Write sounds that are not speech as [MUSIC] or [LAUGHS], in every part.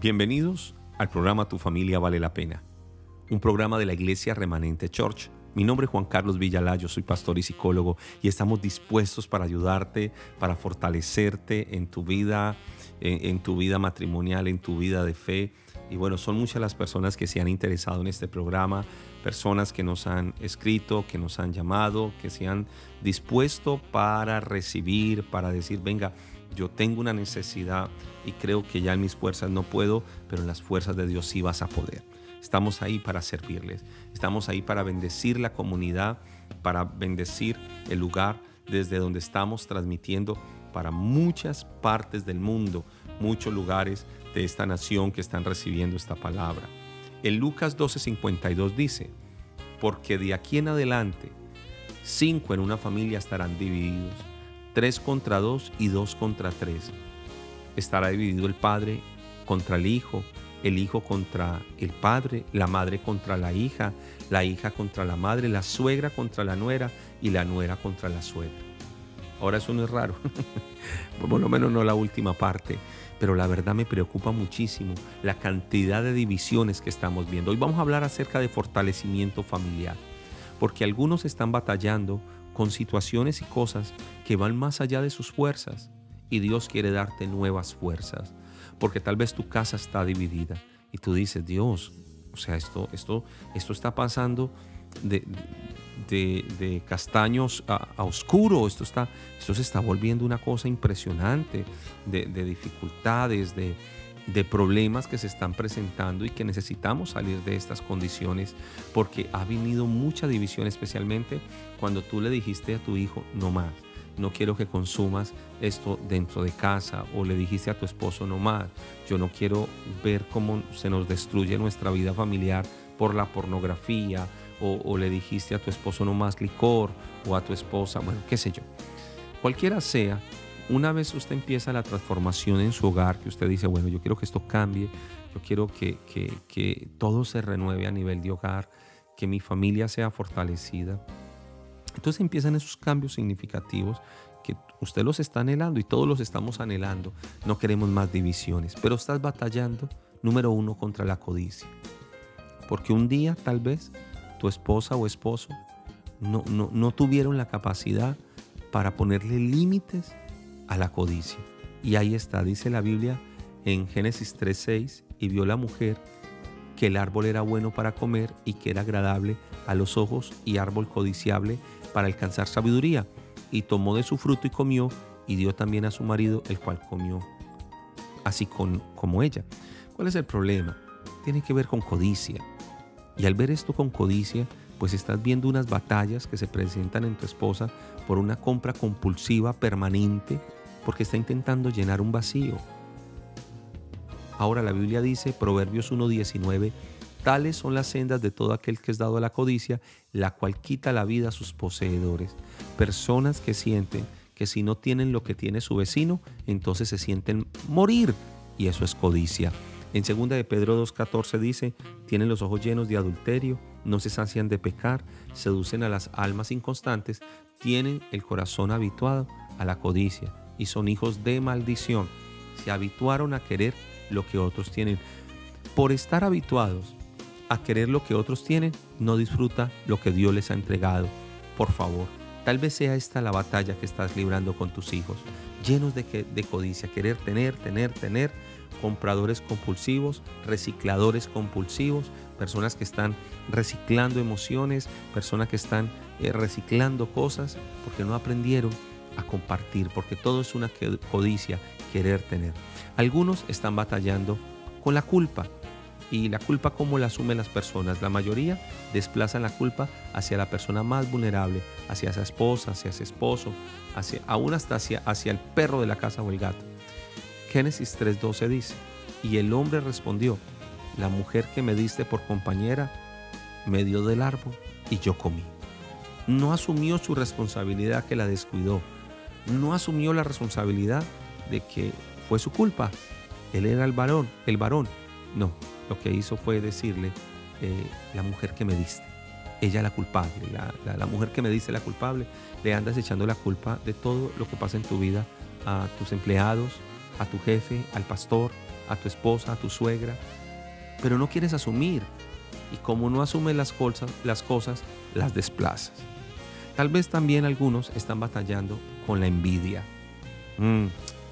Bienvenidos al programa Tu familia vale la pena, un programa de la Iglesia Remanente Church. Mi nombre es Juan Carlos Villalayo, soy pastor y psicólogo y estamos dispuestos para ayudarte, para fortalecerte en tu vida, en, en tu vida matrimonial, en tu vida de fe. Y bueno, son muchas las personas que se han interesado en este programa, personas que nos han escrito, que nos han llamado, que se han dispuesto para recibir, para decir, venga, yo tengo una necesidad y creo que ya en mis fuerzas no puedo, pero en las fuerzas de Dios sí vas a poder. Estamos ahí para servirles, estamos ahí para bendecir la comunidad, para bendecir el lugar desde donde estamos transmitiendo para muchas partes del mundo, muchos lugares de esta nación que están recibiendo esta palabra. En Lucas 12:52 dice, porque de aquí en adelante, cinco en una familia estarán divididos tres contra dos y dos contra tres. Estará dividido el padre contra el hijo, el hijo contra el padre, la madre contra la hija, la hija contra la madre, la suegra contra la nuera y la nuera contra la suegra. Ahora eso no es raro, [LAUGHS] por lo menos no la última parte, pero la verdad me preocupa muchísimo la cantidad de divisiones que estamos viendo. Hoy vamos a hablar acerca de fortalecimiento familiar, porque algunos están batallando con situaciones y cosas que van más allá de sus fuerzas y Dios quiere darte nuevas fuerzas, porque tal vez tu casa está dividida y tú dices, Dios, o sea, esto, esto, esto está pasando de, de, castaños a, oscuro, esto, está, esto se está volviendo una cosa impresionante de, de dificultades, de, de problemas que se están presentando y que necesitamos salir de estas condiciones porque ha venido mucha división, especialmente cuando tú le dijiste a tu hijo, no más, no quiero que consumas esto dentro de casa o le dijiste a tu esposo, no más, yo no quiero ver cómo se nos destruye nuestra vida familiar por la pornografía o, o le dijiste a tu esposo no más licor o a tu esposa, bueno, qué sé yo. Cualquiera sea una vez usted empieza la transformación en su hogar, que usted dice, bueno, yo quiero que esto cambie, yo quiero que, que, todo se renueve a nivel de hogar, que mi familia sea fortalecida. Entonces empiezan esos cambios significativos que usted los está anhelando y todos los estamos anhelando. No queremos más divisiones, pero estás batallando, número uno, contra la codicia. Porque un día tal vez tu esposa o esposo no, no, no tuvieron la capacidad para ponerle límites a la codicia. Y ahí está, dice la Biblia en Génesis 3:6, y vio la mujer que el árbol era bueno para comer y que era agradable a los ojos y árbol codiciable para alcanzar sabiduría. Y tomó de su fruto y comió, y dio también a su marido, el cual comió así con, como ella. ¿Cuál es el problema? Tiene que ver con codicia. Y al ver esto con codicia, pues estás viendo unas batallas que se presentan en tu esposa por una compra compulsiva permanente porque está intentando llenar un vacío. Ahora la Biblia dice, Proverbios 1.19, tales son las sendas de todo aquel que es dado a la codicia, la cual quita la vida a sus poseedores. Personas que sienten que si no tienen lo que tiene su vecino, entonces se sienten morir. Y eso es codicia. En 2 de Pedro 2.14 dice, tienen los ojos llenos de adulterio, no se sacian de pecar, seducen a las almas inconstantes, tienen el corazón habituado a la codicia y son hijos de maldición. Se habituaron a querer lo que otros tienen. Por estar habituados a querer lo que otros tienen, no disfruta lo que Dios les ha entregado. Por favor, tal vez sea esta la batalla que estás librando con tus hijos, llenos de, de codicia, querer tener, tener, tener, compradores compulsivos, recicladores compulsivos, personas que están reciclando emociones, personas que están eh, reciclando cosas porque no aprendieron a compartir, porque todo es una codicia, querer tener. Algunos están batallando con la culpa. Y la culpa, ¿cómo la asumen las personas? La mayoría desplazan la culpa hacia la persona más vulnerable, hacia esa esposa, hacia ese esposo, hacia, aún hasta hacia, hacia el perro de la casa o el gato. Génesis 3:12 dice, y el hombre respondió, la mujer que me diste por compañera me dio del árbol y yo comí. No asumió su responsabilidad que la descuidó, no asumió la responsabilidad de que fue su culpa. Él era el varón, el varón. No, lo que hizo fue decirle, eh, la mujer que me diste, ella la culpable, la, la, mujer que me diste la culpable, le andas echando la culpa de todo lo que pasa en tu vida a tus empleados, a tu jefe, al pastor, a tu esposa, a tu suegra, pero no quieres asumir. Y como no asumes las cosas, las cosas, las desplazas. Tal vez también algunos están batallando con la envidia. Mm,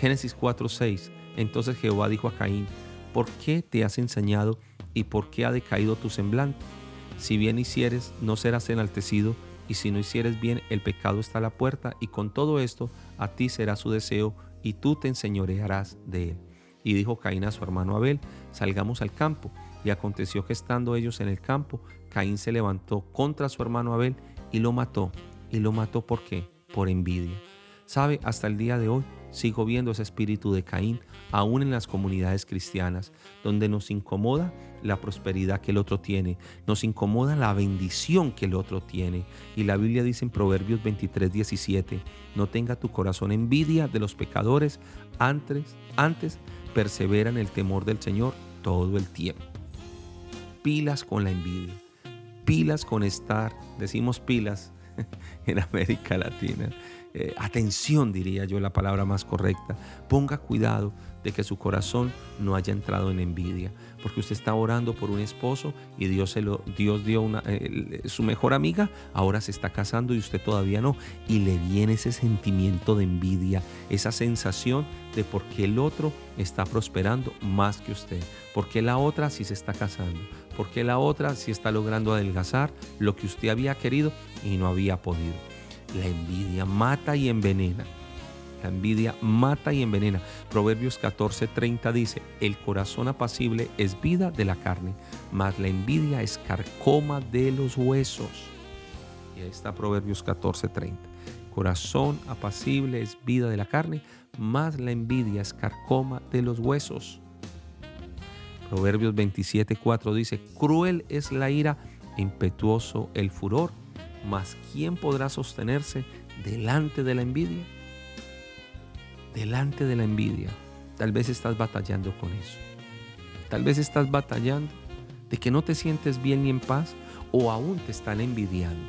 Génesis 4:6. Entonces Jehová dijo a Caín, ¿por qué te has ensañado y por qué ha decaído tu semblante? Si bien hicieres, no serás enaltecido, y si no hicieres bien, el pecado está a la puerta, y con todo esto a ti será su deseo, y tú te enseñorearás de él. Y dijo Caín a su hermano Abel, salgamos al campo. Y aconteció que estando ellos en el campo, Caín se levantó contra su hermano Abel y lo mató. ¿Y lo mató por qué? Por envidia. ¿Sabe? Hasta el día de hoy sigo viendo ese espíritu de Caín aún en las comunidades cristianas, donde nos incomoda la prosperidad que el otro tiene, nos incomoda la bendición que el otro tiene. Y la Biblia dice en Proverbios 23, 17, no tenga tu corazón envidia de los pecadores, antes, antes persevera en el temor del Señor todo el tiempo. Pilas con la envidia, pilas con estar, decimos pilas [LAUGHS] en América Latina, eh, atención diría yo la palabra más correcta, ponga cuidado de que su corazón no haya entrado en envidia, porque usted está orando por un esposo y Dios, se lo, dio eh, su mejor amiga, ahora se está casando y usted todavía no, y le viene ese sentimiento de envidia, esa sensación de por qué el otro está prosperando más que usted, por qué la otra sí se está casando, por qué la otra sí está logrando adelgazar lo que usted había querido y no había podido. La envidia mata y envenena. La envidia mata y envenena. Proverbios 14:30 dice, el corazón apacible es vida de la carne, mas la envidia es carcoma de los huesos. Y ahí está Proverbios 14:30. Corazón apacible es vida de la carne, mas la envidia es carcoma de los huesos. Proverbios 27:4 dice, cruel es la ira, impetuoso el furor mas ¿quién podrá sostenerse delante de la envidia? Delante de la envidia. Tal vez estás batallando con eso. Tal vez estás batallando de que no te sientes bien ni en paz o aún te están envidiando.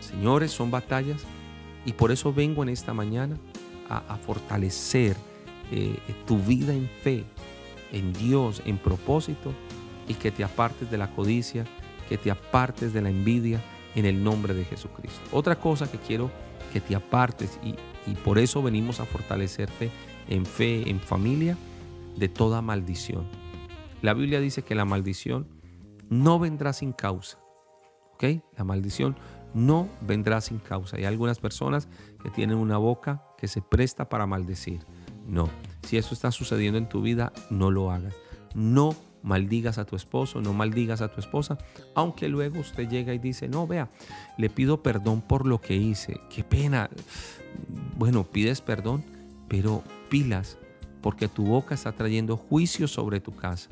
Señores, son batallas y por eso vengo en esta mañana a, fortalecer eh, tu vida en fe, en Dios, en propósito y que te apartes de la codicia, que te apartes de la envidia, en el nombre de Jesucristo. Otra cosa que quiero que te apartes y, por eso venimos a fortalecerte en fe, en familia, de toda maldición. La Biblia dice que la maldición no vendrá sin causa. ¿Ok? La maldición no vendrá sin causa. Hay algunas personas que tienen una boca que se presta para maldecir. No. Si eso está sucediendo en tu vida, no lo hagas. No maldigas a tu esposo, no maldigas a tu esposa, aunque luego usted llega y dice, no, vea, le pido perdón por lo que hice, qué pena. Bueno, pides perdón, pero pilas, porque tu boca está trayendo juicio sobre tu casa.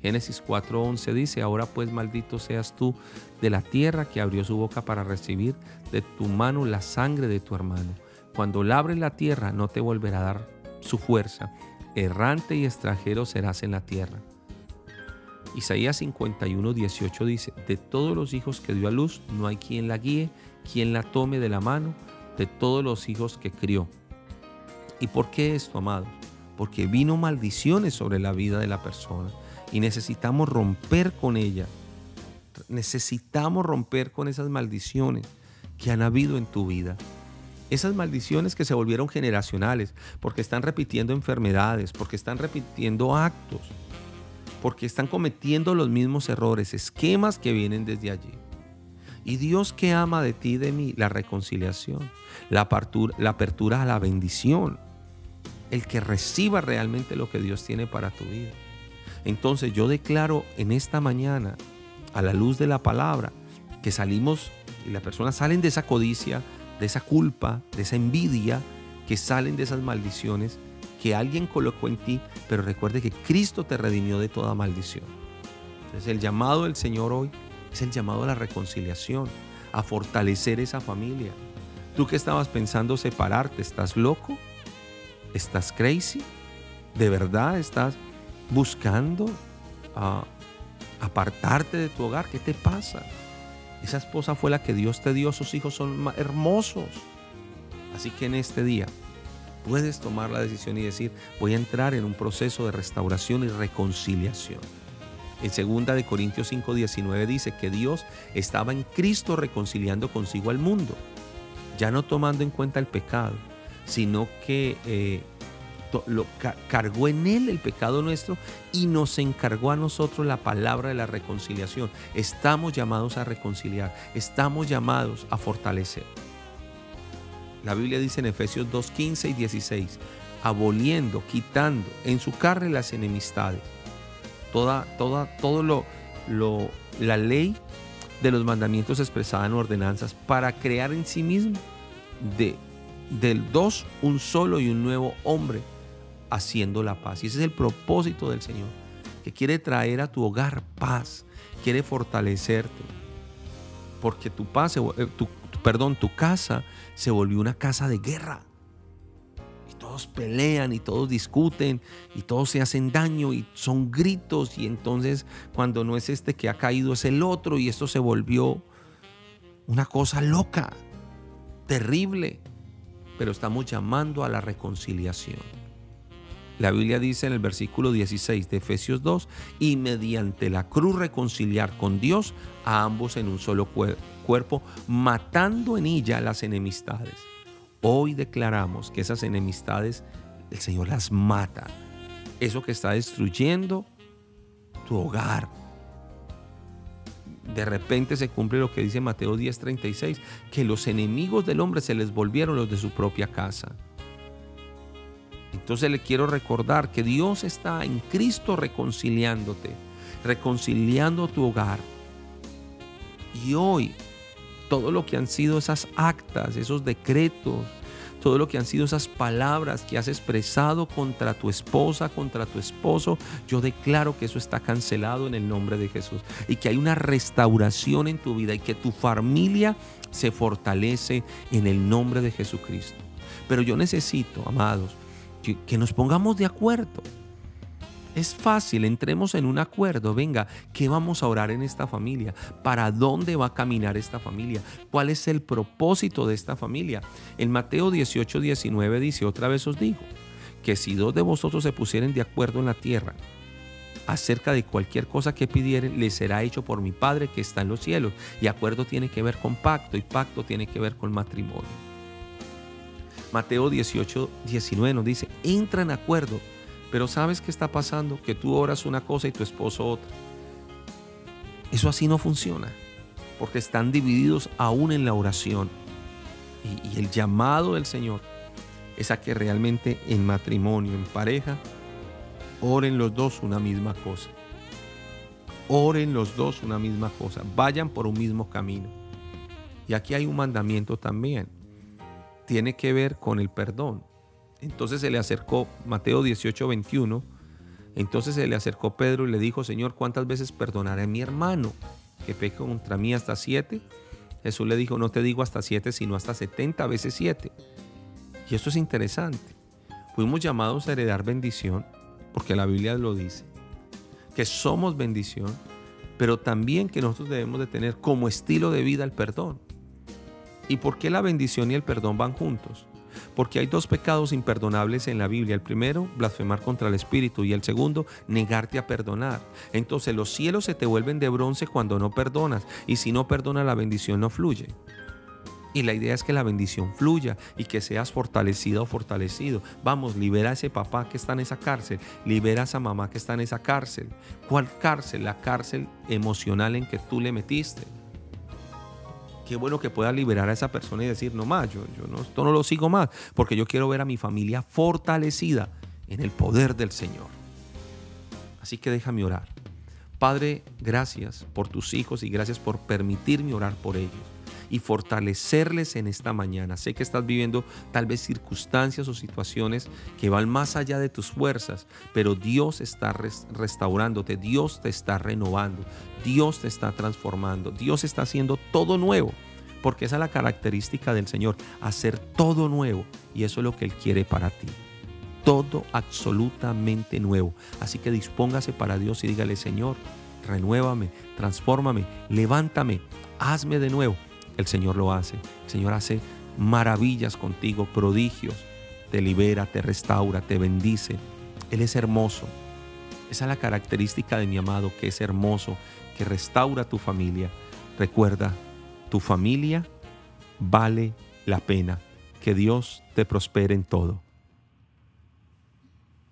Génesis 4:11 dice, ahora pues maldito seas tú de la tierra que abrió su boca para recibir de tu mano la sangre de tu hermano. Cuando labres la tierra no te volverá a dar su fuerza. Errante y extranjero serás en la tierra. Isaías 51, 18 dice, de todos los hijos que dio a luz, no hay quien la guíe, quien la tome de la mano, de todos los hijos que crió. ¿Y por qué esto, amados? Porque vino maldiciones sobre la vida de la persona y necesitamos romper con ella. Necesitamos romper con esas maldiciones que han habido en tu vida. Esas maldiciones que se volvieron generacionales porque están repitiendo enfermedades, porque están repitiendo actos porque están cometiendo los mismos errores, esquemas que vienen desde allí. Y Dios que ama de ti y de mí, la reconciliación, la apertura, la apertura a la bendición, el que reciba realmente lo que Dios tiene para tu vida. Entonces yo declaro en esta mañana, a la luz de la palabra, que salimos y las personas salen de esa codicia, de esa culpa, de esa envidia, que salen de esas maldiciones que alguien colocó en ti, pero recuerde que Cristo te redimió de toda maldición. Entonces el llamado del Señor hoy es el llamado a la reconciliación, a fortalecer esa familia. Tú que estabas pensando separarte, ¿estás loco? ¿Estás crazy? ¿De verdad estás buscando ah, apartarte de tu hogar? ¿Qué te pasa? Esa esposa fue la que Dios te dio, sus hijos son hermosos. Así que en este día puedes tomar la decisión y decir, voy a entrar en un proceso de restauración y reconciliación. En 2 de Corintios 5:19 dice que Dios estaba en Cristo reconciliando consigo al mundo, ya no tomando en cuenta el pecado, sino que eh, lo, cargó en él el pecado nuestro y nos encargó a nosotros la palabra de la reconciliación. Estamos llamados a reconciliar, estamos llamados a fortalecer. La Biblia dice en Efesios 2, 15 y 16, aboliendo, quitando en su carne las enemistades. Toda, toda, todo lo, lo, la ley de los mandamientos expresada en ordenanzas para crear en sí mismo de, del dos un solo y un nuevo hombre haciendo la paz. Y ese es el propósito del Señor, que quiere traer a tu hogar paz, quiere fortalecerte. Porque tu paz, eh, perdón, tu casa se volvió una casa de guerra. Y todos pelean y todos discuten y todos se hacen daño y son gritos y entonces cuando no es este que ha caído es el otro y esto se volvió una cosa loca, terrible. Pero estamos llamando a la reconciliación. La Biblia dice en el versículo 16 de Efesios 2, y mediante la cruz reconciliar con Dios a ambos en un solo cuerpo, matando en ella las enemistades. Hoy declaramos que esas enemistades el Señor las mata. Eso que está destruyendo tu hogar. De repente se cumple lo que dice Mateo 10:36, que los enemigos del hombre se les volvieron los de su propia casa. Entonces le quiero recordar que Dios está en Cristo reconciliándote, reconciliando tu hogar. Y hoy, todo lo que han sido esas actas, esos decretos, todo lo que han sido esas palabras que has expresado contra tu esposa, contra tu esposo, yo declaro que eso está cancelado en el nombre de Jesús y que hay una restauración en tu vida y que tu familia se fortalece en el nombre de Jesucristo. Pero yo necesito, amados, que, nos pongamos de acuerdo. Es fácil, entremos en un acuerdo. Venga, ¿qué vamos a orar en esta familia? ¿Para dónde va a caminar esta familia? ¿Cuál es el propósito de esta familia? En Mateo 18, 19 dice, otra vez os digo, que si dos de vosotros se pusieren de acuerdo en la tierra acerca de cualquier cosa que pidieren, les será hecho por mi Padre que está en los cielos. Y acuerdo tiene que ver con pacto y pacto tiene que ver con matrimonio. Mateo 18, 19 nos dice, entra en acuerdo, pero ¿sabes qué está pasando? Que tú oras una cosa y tu esposo otra. Eso así no funciona, porque están divididos aún en la oración. Y, el llamado del Señor es a que realmente en matrimonio, en pareja, oren los dos una misma cosa. Oren los dos una misma cosa. Vayan por un mismo camino. Y aquí hay un mandamiento también tiene que ver con el perdón. Entonces se le acercó Mateo 18, 21. Entonces se le acercó Pedro y le dijo, Señor, ¿cuántas veces perdonaré a mi hermano que peca contra mí hasta siete? Jesús le dijo, no te digo hasta siete, sino hasta setenta veces siete. Y esto es interesante. Fuimos llamados a heredar bendición, porque la Biblia lo dice, que somos bendición, pero también que nosotros debemos de tener como estilo de vida el perdón. ¿Y por qué la bendición y el perdón van juntos? Porque hay dos pecados imperdonables en la Biblia. El primero, blasfemar contra el Espíritu. Y el segundo, negarte a perdonar. Entonces los cielos se te vuelven de bronce cuando no perdonas. Y si no perdonas, la bendición no fluye. Y la idea es que la bendición fluya y que seas fortalecida o fortalecido. Vamos, libera a ese papá que está en esa cárcel. Libera a esa mamá que está en esa cárcel. ¿Cuál cárcel? La cárcel emocional en que tú le metiste qué bueno que pueda liberar a esa persona y decir, no más, yo, yo no, esto no lo sigo más, porque yo quiero ver a mi familia fortalecida en el poder del Señor. Así que déjame orar. Padre, gracias por tus hijos y gracias por permitirme orar por ellos y fortalecerles en esta mañana. Sé que estás viviendo tal vez circunstancias o situaciones que van más allá de tus fuerzas, pero Dios está restaurándote, Dios te está renovando, Dios te está transformando, Dios está haciendo todo nuevo. Porque esa es la característica del Señor, hacer todo nuevo. Y eso es lo que Él quiere para ti todo absolutamente nuevo. Así que dispóngase para Dios y dígale, Señor, renuévame, transfórmame, levántame, hazme de nuevo el Señor lo hace. El Señor hace maravillas contigo, prodigios. te libera, te restaura, te bendice. Él es hermoso. Esa es la característica de mi amado, que es hermoso, que restaura tu familia. Recuerda, tu familia vale la pena. Que Dios te prospere en todo.